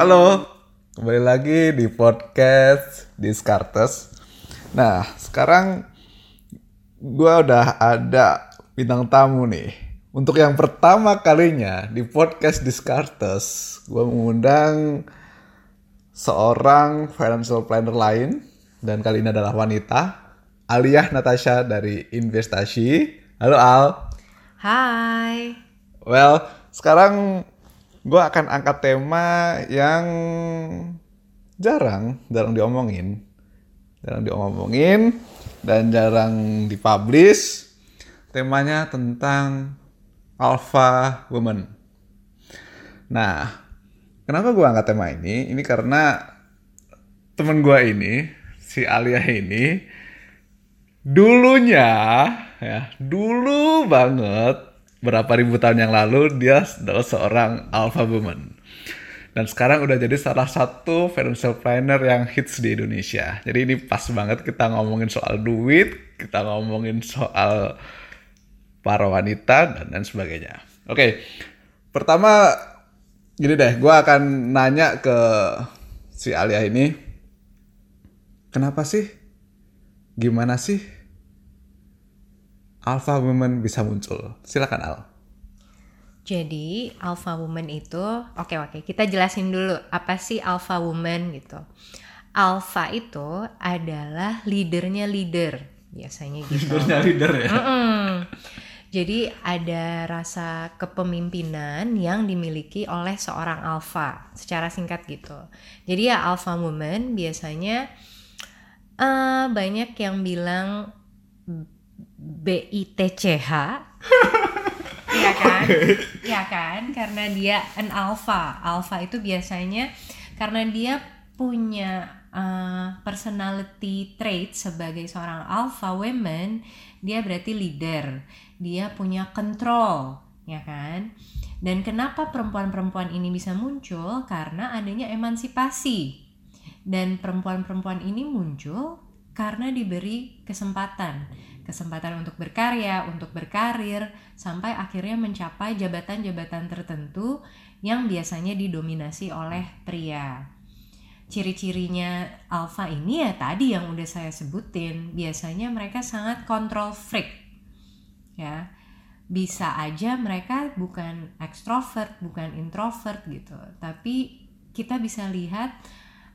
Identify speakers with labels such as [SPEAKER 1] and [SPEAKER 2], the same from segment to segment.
[SPEAKER 1] Halo, kembali lagi di podcast Discartes. Nah, sekarang gue udah ada bintang tamu nih. Untuk yang pertama kalinya di podcast Discartes, gue mengundang seorang financial planner lain dan kali ini adalah wanita, Aliyah Natasha dari Investasi. Halo Al.
[SPEAKER 2] Hai.
[SPEAKER 1] Well, sekarang gue akan angkat tema yang jarang, jarang diomongin, jarang diomongin dan jarang dipublish. Temanya tentang alpha woman. Nah, kenapa gue angkat tema ini? Ini karena temen gue ini, si Alia ini, dulunya ya, dulu banget berapa ribu tahun yang lalu dia adalah seorang alpha woman. Dan sekarang udah jadi salah satu financial planner yang hits di Indonesia. Jadi ini pas banget kita ngomongin soal duit, kita ngomongin soal para wanita dan lain sebagainya. Oke, pertama gini deh, gue akan nanya ke si Alia ini, kenapa sih, gimana sih alpha woman bisa muncul? Silakan Al.
[SPEAKER 2] Jadi alpha woman itu, oke oke, kita jelasin dulu apa sih alpha woman gitu. Alpha itu adalah leadernya leader, biasanya gitu.
[SPEAKER 1] Leadernya leader ya.
[SPEAKER 2] Mm-mm. Jadi ada rasa kepemimpinan yang dimiliki oleh seorang alpha, secara singkat gitu. Jadi ya alpha woman biasanya eh, banyak yang bilang BITCH Iya kan? Iya kan? Karena dia an alpha. Alpha itu biasanya karena dia punya uh, personality trait sebagai seorang alpha woman, dia berarti leader. Dia punya control, ya kan? Dan kenapa perempuan-perempuan ini bisa muncul? Karena adanya emansipasi. Dan perempuan-perempuan ini muncul karena diberi kesempatan kesempatan untuk berkarya, untuk berkarir, sampai akhirnya mencapai jabatan-jabatan tertentu yang biasanya didominasi oleh pria. Ciri-cirinya alpha ini ya tadi yang udah saya sebutin, biasanya mereka sangat control freak. Ya. Bisa aja mereka bukan ekstrovert, bukan introvert gitu, tapi kita bisa lihat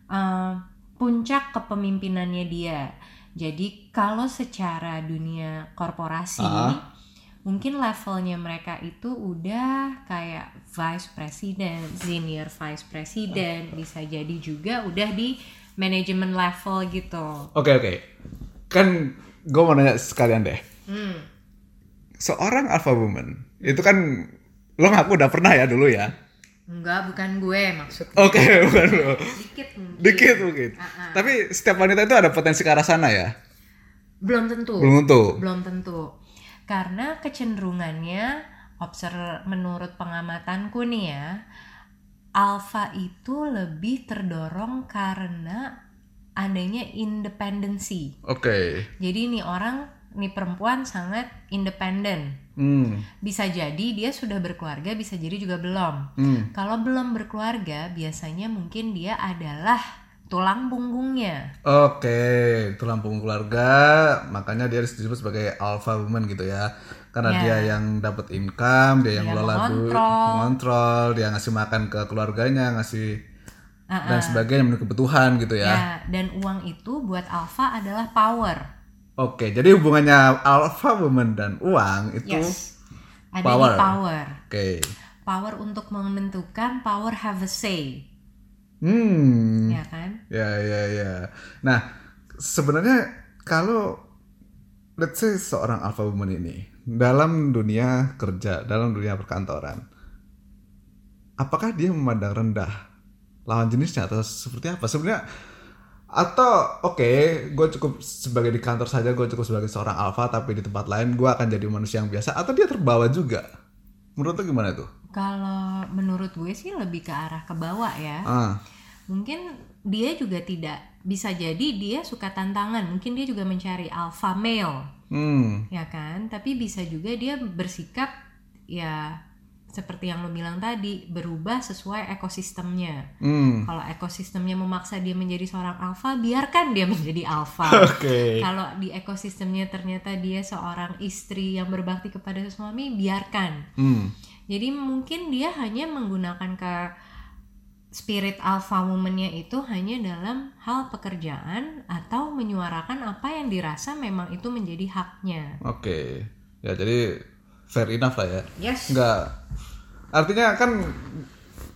[SPEAKER 2] uh, puncak kepemimpinannya dia jadi kalau secara dunia korporasi
[SPEAKER 1] Ah.
[SPEAKER 2] mungkin levelnya mereka itu udah kayak vice president, senior vice president, bisa jadi juga udah di manajemen level gitu.
[SPEAKER 1] Oke oke. Kan gue mau nanya sekalian deh.
[SPEAKER 2] Hmm.
[SPEAKER 1] Seorang alpha woman itu kan lo ngaku udah pernah ya dulu ya.
[SPEAKER 2] Enggak, bukan gue maksudnya.
[SPEAKER 1] Oke bukan lo.
[SPEAKER 2] Dikit mungkin.
[SPEAKER 1] Dikit mungkin.
[SPEAKER 2] Ah, ah.
[SPEAKER 1] Tapi setiap wanita itu ada potensi ke arah sana ya.
[SPEAKER 2] Belum tentu.
[SPEAKER 1] Belum tentu.
[SPEAKER 2] Belum tentu. Karena kecenderungannya observ menurut pengamatanku nih ya, alpha itu lebih terdorong karena adanya independensi.
[SPEAKER 1] Oke.
[SPEAKER 2] Jadi nih orang, nih perempuan sangat independen.
[SPEAKER 1] Hmm.
[SPEAKER 2] Bisa jadi dia sudah berkeluarga, bisa jadi juga belum.
[SPEAKER 1] Hmm.
[SPEAKER 2] Kalau belum berkeluarga, biasanya mungkin dia adalah tulang punggungnya.
[SPEAKER 1] Oke, tulang punggung keluarga, makanya dia disebut sebagai alpha woman gitu ya. Karena
[SPEAKER 2] Ya.
[SPEAKER 1] dia yang dapat income, dia yang
[SPEAKER 2] Dia
[SPEAKER 1] ngelola duit,
[SPEAKER 2] mengontrol.
[SPEAKER 1] dia ngasih makan ke keluarganya, ngasih dan sebagainya memenuhi kebutuhan gitu ya.
[SPEAKER 2] Ya, dan uang itu buat alpha adalah power.
[SPEAKER 1] Oke, jadi hubungannya alpha woman dan uang itu
[SPEAKER 2] Yes. Ada
[SPEAKER 1] Power.
[SPEAKER 2] di power.
[SPEAKER 1] oke.
[SPEAKER 2] Power untuk menentukan, power have a say,
[SPEAKER 1] Hmm.
[SPEAKER 2] ya kan?
[SPEAKER 1] Ya, ya, ya. Nah, sebenarnya kalau let's say seorang alpha woman ini dalam dunia kerja, dalam dunia perkantoran, apakah dia memandang rendah lawan jenisnya atau seperti apa? Sebenarnya atau oke, gue cukup sebagai di kantor saja, gue cukup sebagai seorang alpha, tapi di tempat lain gue akan jadi manusia yang biasa, atau dia terbawa juga? Menurut lo gimana tuh?
[SPEAKER 2] Kalau menurut gue sih lebih ke arah ke bawah ya.
[SPEAKER 1] Ah,
[SPEAKER 2] Mungkin dia juga tidak bisa jadi dia suka tantangan. Mungkin dia juga mencari alpha male,
[SPEAKER 1] hmm,
[SPEAKER 2] ya kan? Tapi bisa juga dia bersikap ya seperti yang lo bilang tadi berubah sesuai ekosistemnya.
[SPEAKER 1] Hmm.
[SPEAKER 2] Kalau ekosistemnya memaksa dia menjadi seorang alfa, biarkan dia menjadi alfa.
[SPEAKER 1] Oke.
[SPEAKER 2] Kalau di ekosistemnya ternyata dia seorang istri yang berbakti kepada suami, biarkan.
[SPEAKER 1] Hmm.
[SPEAKER 2] Jadi mungkin dia hanya menggunakan ke spirit alpha woman-nya itu hanya dalam hal pekerjaan atau menyuarakan apa yang dirasa memang itu menjadi haknya.
[SPEAKER 1] Oke. Ya jadi fair enough lah ya.
[SPEAKER 2] Yes.
[SPEAKER 1] Enggak. Artinya kan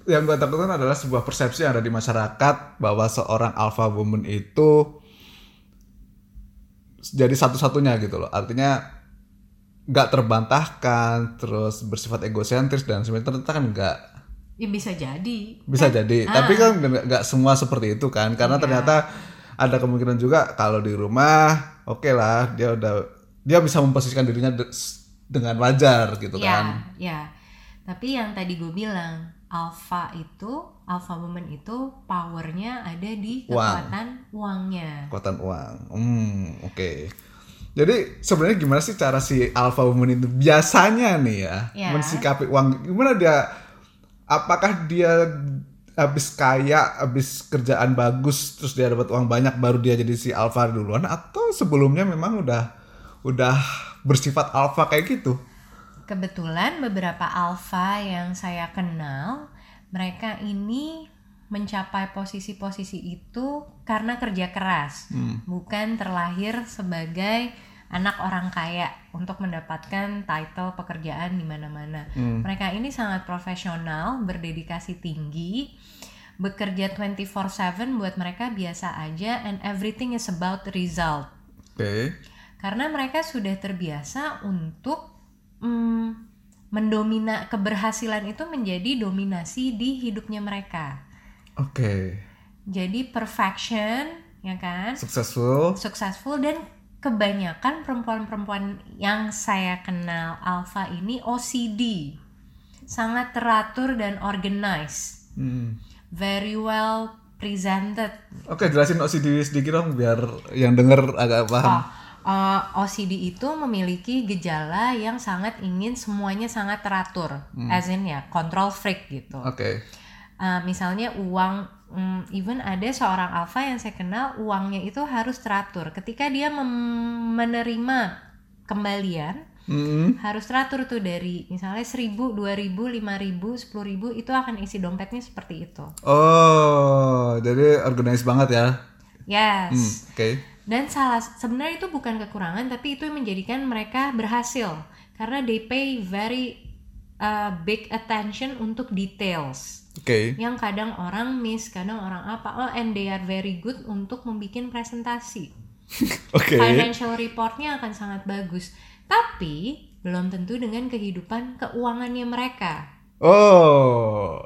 [SPEAKER 1] yang gue takutkan adalah sebuah persepsi yang ada di masyarakat bahwa seorang alpha woman itu jadi satu-satunya gitu loh. Artinya nggak terbantahkan, terus bersifat egosentris dan sebenarnya ternyata kan nggak
[SPEAKER 2] Ya bisa jadi.
[SPEAKER 1] bisa jadi. Tapi kan nggak semua seperti itu kan, karena ternyata ada kemungkinan juga kalau di rumah, oke lah dia udah dia bisa memposisikan dirinya dengan wajar gitu
[SPEAKER 2] Ya,
[SPEAKER 1] kan.
[SPEAKER 2] ya. Tapi yang tadi gue bilang, alpha itu, alpha woman itu powernya ada di
[SPEAKER 1] Uang.
[SPEAKER 2] kekuatan uangnya.
[SPEAKER 1] kekuatan uang. Hmm, oke. Jadi sebenarnya gimana sih cara si alpha woman itu biasanya nih ya,
[SPEAKER 2] Ya.
[SPEAKER 1] mensikapi uang? Gimana dia? Apakah dia habis kaya, habis kerjaan bagus, terus dia dapat uang banyak baru dia jadi si alpha duluan? Atau sebelumnya memang udah udah bersifat alpha kayak gitu?
[SPEAKER 2] Kebetulan beberapa alpha yang saya kenal, mereka ini mencapai posisi-posisi itu karena kerja keras, bukan terlahir sebagai anak orang kaya untuk mendapatkan title pekerjaan di mana-mana. Mereka ini sangat profesional, berdedikasi tinggi, bekerja 24/7 buat mereka biasa aja and everything is about result
[SPEAKER 1] Oke.
[SPEAKER 2] Karena mereka sudah terbiasa untuk mm, mendomina keberhasilan itu menjadi dominasi di hidupnya mereka.
[SPEAKER 1] Oke.
[SPEAKER 2] Jadi perfection, ya kan?
[SPEAKER 1] Successful.
[SPEAKER 2] Successful dan kebanyakan perempuan-perempuan yang saya kenal alpha ini OCD. Sangat teratur dan organized.
[SPEAKER 1] Hmm.
[SPEAKER 2] Very well presented
[SPEAKER 1] Oke, jelasin OCD sedikit dong biar yang denger agak paham.
[SPEAKER 2] Oh, uh, OCD itu memiliki gejala yang sangat ingin semuanya sangat teratur, as in ya control freak gitu.
[SPEAKER 1] Oke.
[SPEAKER 2] Uh, misalnya uang, mm, even ada seorang alpha yang saya kenal uangnya itu harus teratur. Ketika dia menerima kembalian
[SPEAKER 1] Hmm.
[SPEAKER 2] harus teratur tuh dari misalnya 1000, 2000, 5000, 10000 itu akan isi dompetnya seperti itu.
[SPEAKER 1] Oh, jadi organized banget ya.
[SPEAKER 2] Yes.
[SPEAKER 1] Hmm, Oke.
[SPEAKER 2] Dan salah sebenarnya itu bukan kekurangan tapi itu yang menjadikan mereka berhasil karena they pay very uh, big attention untuk details
[SPEAKER 1] Oke.
[SPEAKER 2] yang kadang orang miss, kadang orang apa. Oh, and they are very good untuk membuat presentasi.
[SPEAKER 1] Oke.
[SPEAKER 2] Financial reportnya akan sangat bagus. Tapi belum tentu dengan kehidupan keuangannya mereka.
[SPEAKER 1] Oh.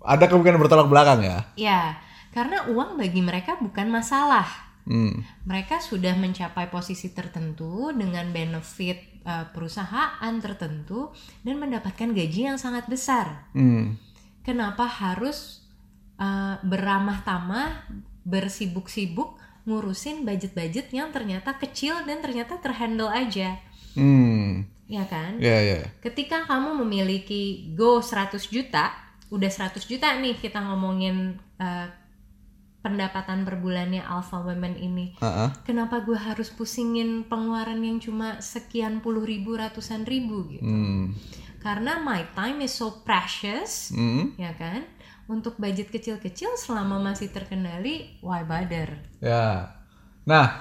[SPEAKER 1] Ada kemungkinan bertolak belakang ya.
[SPEAKER 2] Ya, karena uang bagi mereka bukan masalah.
[SPEAKER 1] Hmm.
[SPEAKER 2] mereka sudah mencapai posisi tertentu dengan benefit uh, perusahaan tertentu dan mendapatkan gaji yang sangat besar.
[SPEAKER 1] Hmm.
[SPEAKER 2] Kenapa harus uh, beramah tamah, bersibuk-sibuk ngurusin budget-budget yang ternyata kecil dan ternyata terhandle aja,
[SPEAKER 1] Hmm.
[SPEAKER 2] ya kan?
[SPEAKER 1] Ya, ya.
[SPEAKER 2] Ketika kamu memiliki go 100 juta, udah 100 juta nih kita ngomongin uh, pendapatan per bulannya alpha women ini.
[SPEAKER 1] Heeh.
[SPEAKER 2] kenapa gue harus pusingin pengeluaran yang cuma sekian puluh ribu ratusan ribu gitu
[SPEAKER 1] Hmm.
[SPEAKER 2] karena my time is so precious
[SPEAKER 1] Hmm.
[SPEAKER 2] ya kan untuk budget kecil-kecil selama masih terkendali why bother
[SPEAKER 1] Ya. Nah,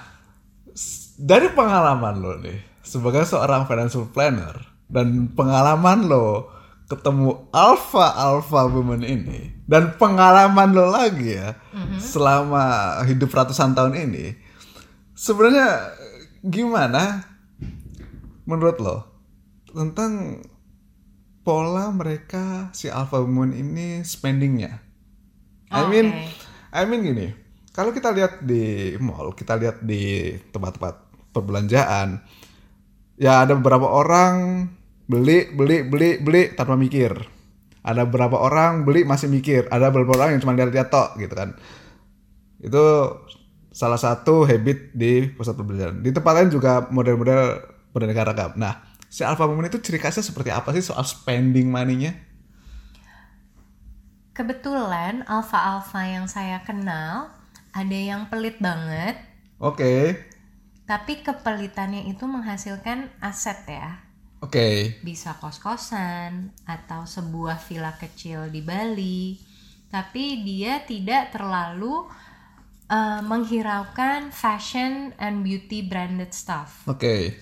[SPEAKER 1] dari pengalaman lo nih sebagai seorang financial planner dan pengalaman lo ketemu alpha alpha woman ini dan pengalaman lo lagi ya selama hidup ratusan tahun ini sebenarnya gimana menurut lo tentang pola mereka si alpha woman ini spendingnya I mean
[SPEAKER 2] Oke.
[SPEAKER 1] I mean gini kalau kita lihat di mall kita lihat di tempat-tempat perbelanjaan ya ada beberapa orang beli beli beli beli tanpa mikir ada beberapa orang beli masih mikir ada beberapa orang yang cuma lihat-lihat tok gitu kan itu salah satu habit di pusat perbelanjaan di tempat lain juga model-model beraneka ragam nah si alpha woman itu ciri khasnya seperti apa sih soal spending money-nya?
[SPEAKER 2] Kebetulan alpha-alpha yang saya kenal ada yang pelit banget,
[SPEAKER 1] Oke.
[SPEAKER 2] tapi kepelitannya itu menghasilkan aset ya.
[SPEAKER 1] Oke.
[SPEAKER 2] Bisa kos-kosan atau sebuah villa kecil di Bali. Tapi dia tidak terlalu uh, menghiraukan fashion and beauty branded stuff.
[SPEAKER 1] Oke.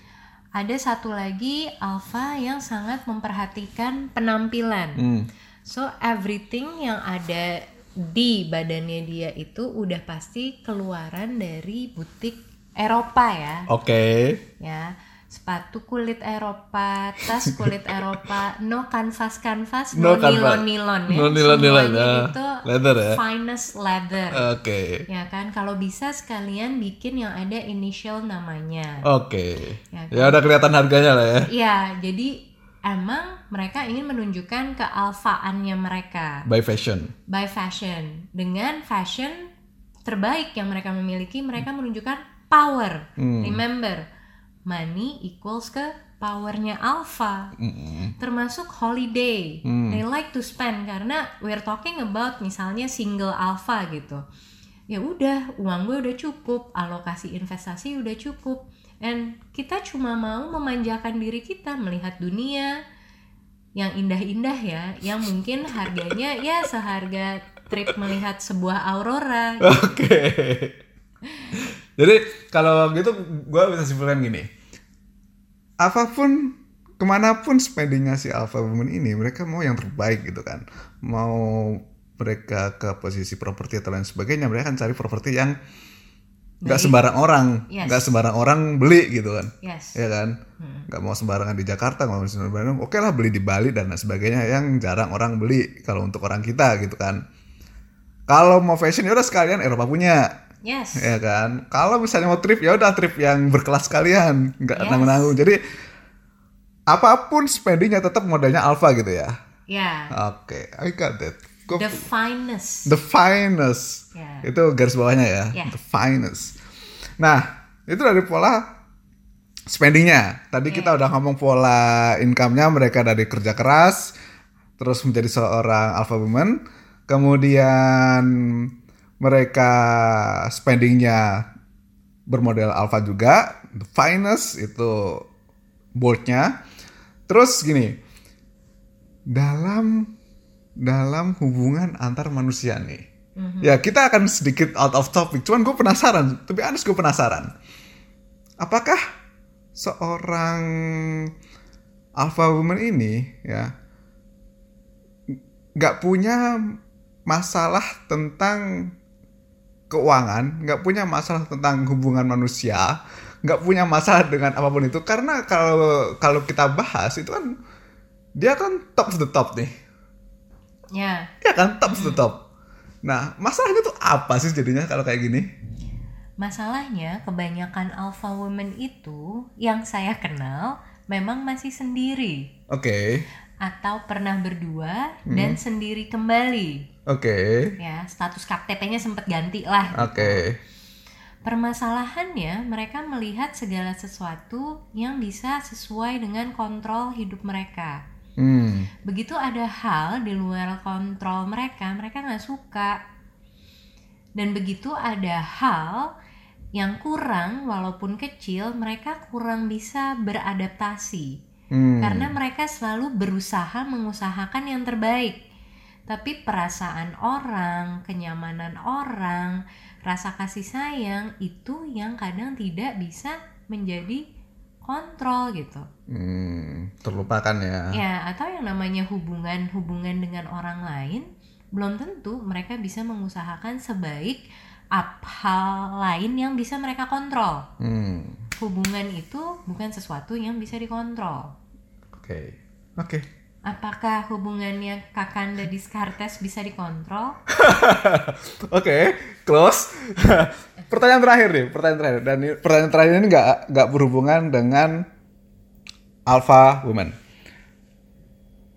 [SPEAKER 2] Ada satu lagi alpha yang sangat memperhatikan penampilan.
[SPEAKER 1] Hmm.
[SPEAKER 2] So everything yang ada di badannya dia itu udah pasti keluaran dari butik Eropa ya.
[SPEAKER 1] Oke.
[SPEAKER 2] Ya, sepatu kulit Eropa, tas kulit Eropa, no canvas canvas,
[SPEAKER 1] No
[SPEAKER 2] no,
[SPEAKER 1] canvas.
[SPEAKER 2] nilon nilon ya.
[SPEAKER 1] No nilon-nilon,
[SPEAKER 2] Semuanya
[SPEAKER 1] ya.
[SPEAKER 2] itu
[SPEAKER 1] Leather ya.
[SPEAKER 2] finest leather.
[SPEAKER 1] Oke.
[SPEAKER 2] Ya kan, kalau bisa sekalian bikin yang ada initial namanya.
[SPEAKER 1] Oke.
[SPEAKER 2] Ya
[SPEAKER 1] Ya udah kelihatan harganya lah ya.
[SPEAKER 2] Iya, jadi emang mereka ingin menunjukkan kealfaannya mereka
[SPEAKER 1] By fashion.
[SPEAKER 2] by fashion. Dengan fashion terbaik yang mereka miliki, mereka menunjukkan power.
[SPEAKER 1] Hmm.
[SPEAKER 2] Remember, money equals ke powernya alpha.
[SPEAKER 1] Mm-mm.
[SPEAKER 2] Termasuk holiday.
[SPEAKER 1] Hmm.
[SPEAKER 2] They like to spend karena we're talking about misalnya single alpha gitu. Ya udah, uang gue udah cukup, alokasi investasi udah cukup. And kita cuma mau memanjakan diri kita melihat dunia yang indah-indah ya, yang mungkin harganya ya seharga trip melihat sebuah aurora.
[SPEAKER 1] Oke. Jadi kalau gitu gue bisa simpulkan gini. Apa pun ke mana pun spendingnya si alpha woman ini, mereka mau yang terbaik gitu kan. Mau mereka ke posisi properti atau lain sebagainya, mereka akan cari properti yang nggak sembarang orang,
[SPEAKER 2] Yes.
[SPEAKER 1] nggak sembarang orang beli gitu kan.
[SPEAKER 2] Yes.
[SPEAKER 1] ya kan nggak mau sembarangan di Jakarta nggak mau sembarangan oke lah beli di Bali dan lain sebagainya yang jarang orang beli kalau untuk orang kita gitu kan kalau mau fashion ya udah sekalian Eropa punya
[SPEAKER 2] Yes.
[SPEAKER 1] ya kan kalau misalnya mau trip ya udah trip yang berkelas sekalian nggak
[SPEAKER 2] Yes.
[SPEAKER 1] nanggung nanggung jadi apa pun spendingnya tetap modalnya alpha gitu ya
[SPEAKER 2] Ya.
[SPEAKER 1] oke I got that Go-
[SPEAKER 2] The finest.
[SPEAKER 1] the finest
[SPEAKER 2] Ya.
[SPEAKER 1] itu garis bawahnya ya
[SPEAKER 2] Ya.
[SPEAKER 1] the finest nah itu dari pola spendingnya tadi kita udah ngomong pola income-nya mereka dari kerja keras terus menjadi seorang alpha woman kemudian mereka spendingnya bermodel alpha juga the finest itu boldnya terus gini dalam dalam hubungan antar manusia nih. Ya kita akan sedikit out of topic, cuman gue penasaran, tapi honest gue penasaran. Apakah seorang alpha woman ini ya nggak punya masalah tentang keuangan, nggak punya masalah tentang hubungan manusia, nggak punya masalah dengan apa pun itu. Karena kalau kalau kita bahas itu kan dia kan top of the top nih.
[SPEAKER 2] Ya.
[SPEAKER 1] ya kan top to top. Nah masalahnya tuh apa sih jadinya kalau kayak gini?
[SPEAKER 2] Masalahnya kebanyakan alpha woman itu yang saya kenal memang masih sendiri.
[SPEAKER 1] Oke
[SPEAKER 2] atau pernah berdua
[SPEAKER 1] Hmm.
[SPEAKER 2] dan sendiri kembali.
[SPEAKER 1] oke
[SPEAKER 2] Ya, status KTP-nya sempat ganti lah.
[SPEAKER 1] oke
[SPEAKER 2] Permasalahannya mereka melihat segala sesuatu yang bisa sesuai dengan kontrol hidup mereka.
[SPEAKER 1] hmm
[SPEAKER 2] Begitu ada hal di luar kontrol mereka, mereka nggak suka. Dan begitu ada hal yang kurang, walaupun kecil, mereka kurang bisa beradaptasi.
[SPEAKER 1] Hmm
[SPEAKER 2] Karena mereka selalu berusaha mengusahakan yang terbaik. Tapi perasaan orang, kenyamanan orang, rasa kasih sayang itu yang kadang tidak bisa menjadi kontrol gitu.
[SPEAKER 1] Hmm, terlupakan ya
[SPEAKER 2] Ya, atau yang namanya hubungan-hubungan dengan orang lain belum tentu mereka bisa mengusahakan sebaik ap hal lain yang bisa mereka kontrol.
[SPEAKER 1] hmm
[SPEAKER 2] Hubungan itu bukan sesuatu yang bisa dikontrol.
[SPEAKER 1] oke. Oke.
[SPEAKER 2] Apakah hubungannya Kakanda Descartes bisa dikontrol?
[SPEAKER 1] oke close. Pertanyaan terakhir nih pertanyaan terakhir. Dan pertanyaan terakhir ini nggak nggak berhubungan dengan alpha woman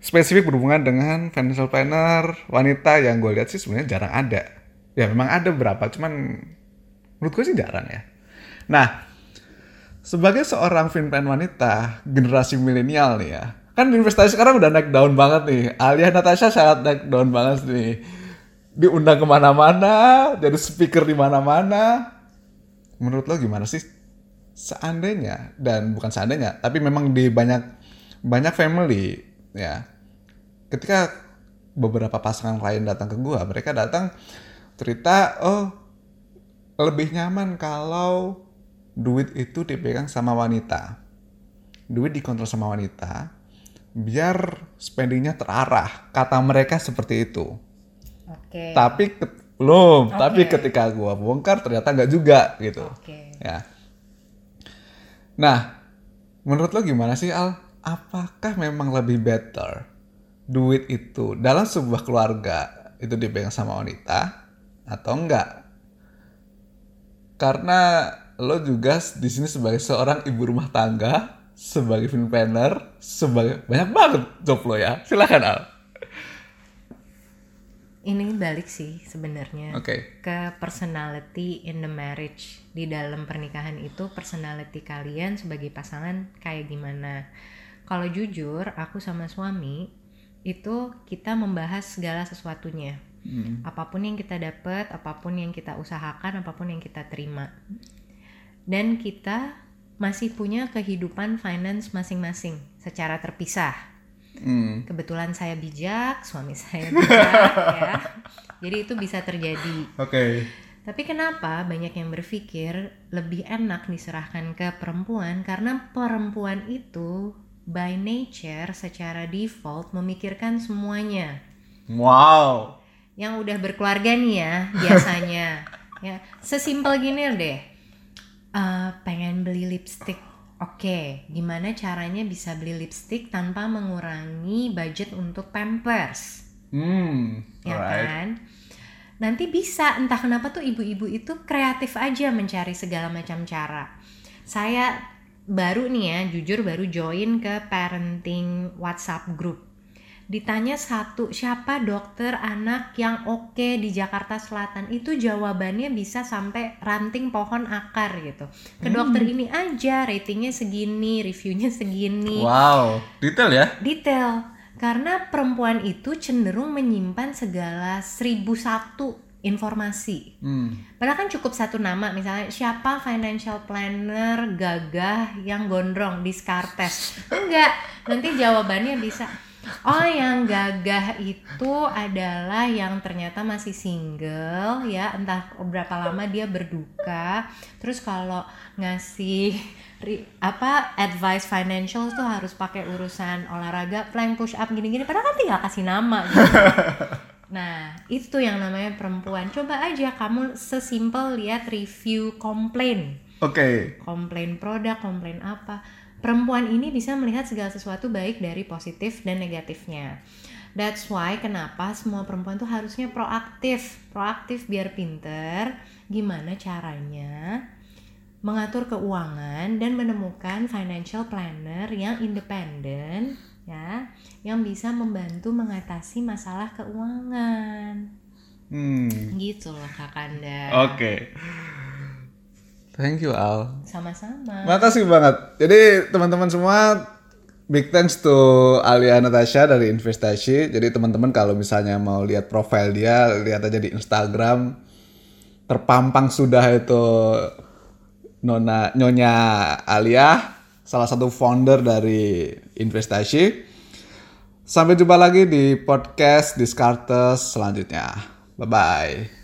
[SPEAKER 1] spesifik berhubungan dengan financial planner wanita yang gue lihat sih sebenarnya jarang ada. Ya memang ada beberapa cuman menurut gue sih jarang ya. Nah sebagai seorang film plan wanita generasi milenial nih ya kan investasi sekarang udah naik daun banget nih. Alia Natasha sangat naik daun banget nih. Diundang ke mana-mana jadi speaker di mana-mana. Menurut lo gimana sih? Seandainya dan bukan seandainya tapi memang di banyak banyak family ya. Ketika beberapa pasangan lain datang ke gua mereka datang cerita oh lebih nyaman kalau duit itu dipegang sama wanita. Duit dikontrol sama wanita, biar spendingnya terarah. Kata mereka seperti itu.
[SPEAKER 2] Oke.
[SPEAKER 1] Tapi ke- belum,
[SPEAKER 2] Oke.
[SPEAKER 1] tapi ketika gua bongkar ternyata nggak juga gitu.
[SPEAKER 2] Oke.
[SPEAKER 1] Ya. Nah, menurut lo gimana sih Al? Apakah memang lebih better duit itu dalam sebuah keluarga itu dipegang sama wanita atau enggak? Karena lo juga di sini sebagai seorang ibu rumah tangga, sebagai film planner, sebagai banyak banget job lo ya. Silakan Al.
[SPEAKER 2] Ini balik sih sebenarnya
[SPEAKER 1] Oke.
[SPEAKER 2] ke personality in the marriage di dalam pernikahan itu personality kalian sebagai pasangan kayak gimana. Kalau jujur, aku sama suami itu kita membahas segala sesuatunya.
[SPEAKER 1] Hmm.
[SPEAKER 2] Apa pun yang kita dapat, apa pun yang kita usahakan, apa pun yang kita terima. Dan kita masih punya kehidupan finance masing-masing secara terpisah
[SPEAKER 1] Hmm.
[SPEAKER 2] kebetulan saya bijak, suami saya bijak ya. Jadi itu bisa terjadi.
[SPEAKER 1] Oke.
[SPEAKER 2] Tapi kenapa banyak yang berpikir lebih enak diserahkan ke perempuan karena perempuan itu by nature secara default memikirkan semuanya.
[SPEAKER 1] Wow.
[SPEAKER 2] Yang udah berkeluarga nih ya biasanya ya sesimpel gini deh. Eh, pengen beli lipstick. Oke, gimana caranya bisa beli lipstick tanpa mengurangi budget untuk Pampers?
[SPEAKER 1] Hmm.
[SPEAKER 2] ya
[SPEAKER 1] Alright.
[SPEAKER 2] kan? Nanti bisa, entah kenapa tuh ibu-ibu itu kreatif aja mencari segala macam cara. Saya baru nih ya, jujur baru join ke parenting WhatsApp group. Ditanya satu, siapa dokter anak yang oke di Jakarta Selatan? Itu jawabannya bisa sampai ranting pohon akar gitu. Ke dokter ini aja, ratingnya segini, reviewnya segini
[SPEAKER 1] Wow. Detail ya?
[SPEAKER 2] detail karena perempuan itu cenderung menyimpan segala seribu satu informasi.
[SPEAKER 1] Hmm.
[SPEAKER 2] Padahal kan cukup satu nama, misalnya siapa financial planner gagah yang gondrong di Skartes. Enggak, nanti jawabannya bisa Oh, yang gagah itu adalah yang ternyata masih single ya, entah berapa lama dia berduka. Terus kalau ngasih ri- apa advice financial tuh harus pakai urusan olahraga, plank push up gini-gini. Padahal kan tinggal kasih nama. Gitu. Nah, itu yang namanya perempuan. Coba aja kamu sesimpel lihat review komplain
[SPEAKER 1] Oke.
[SPEAKER 2] komplain produk, komplain apa. Perempuan ini bisa melihat segala sesuatu baik dari positif dan negatifnya. That's why kenapa semua perempuan tuh harusnya proaktif. Proaktif biar pinter gimana caranya mengatur keuangan dan menemukan financial planner yang independen ya, yang bisa membantu mengatasi masalah keuangan.
[SPEAKER 1] Hmm.
[SPEAKER 2] Gitu loh Kakanda.
[SPEAKER 1] Oke. Thank you Al.
[SPEAKER 2] Sama-sama.
[SPEAKER 1] Makasih banget. Jadi teman-teman semua big thanks to Alia Natasha dari Investasi. Jadi teman-teman kalau misalnya mau lihat profil dia, lihat aja di Instagram. Terpampang sudah itu Nona Nyonya Alia, salah satu founder dari Investasi. Sampai jumpa lagi di podcast Discartes selanjutnya. Bye bye.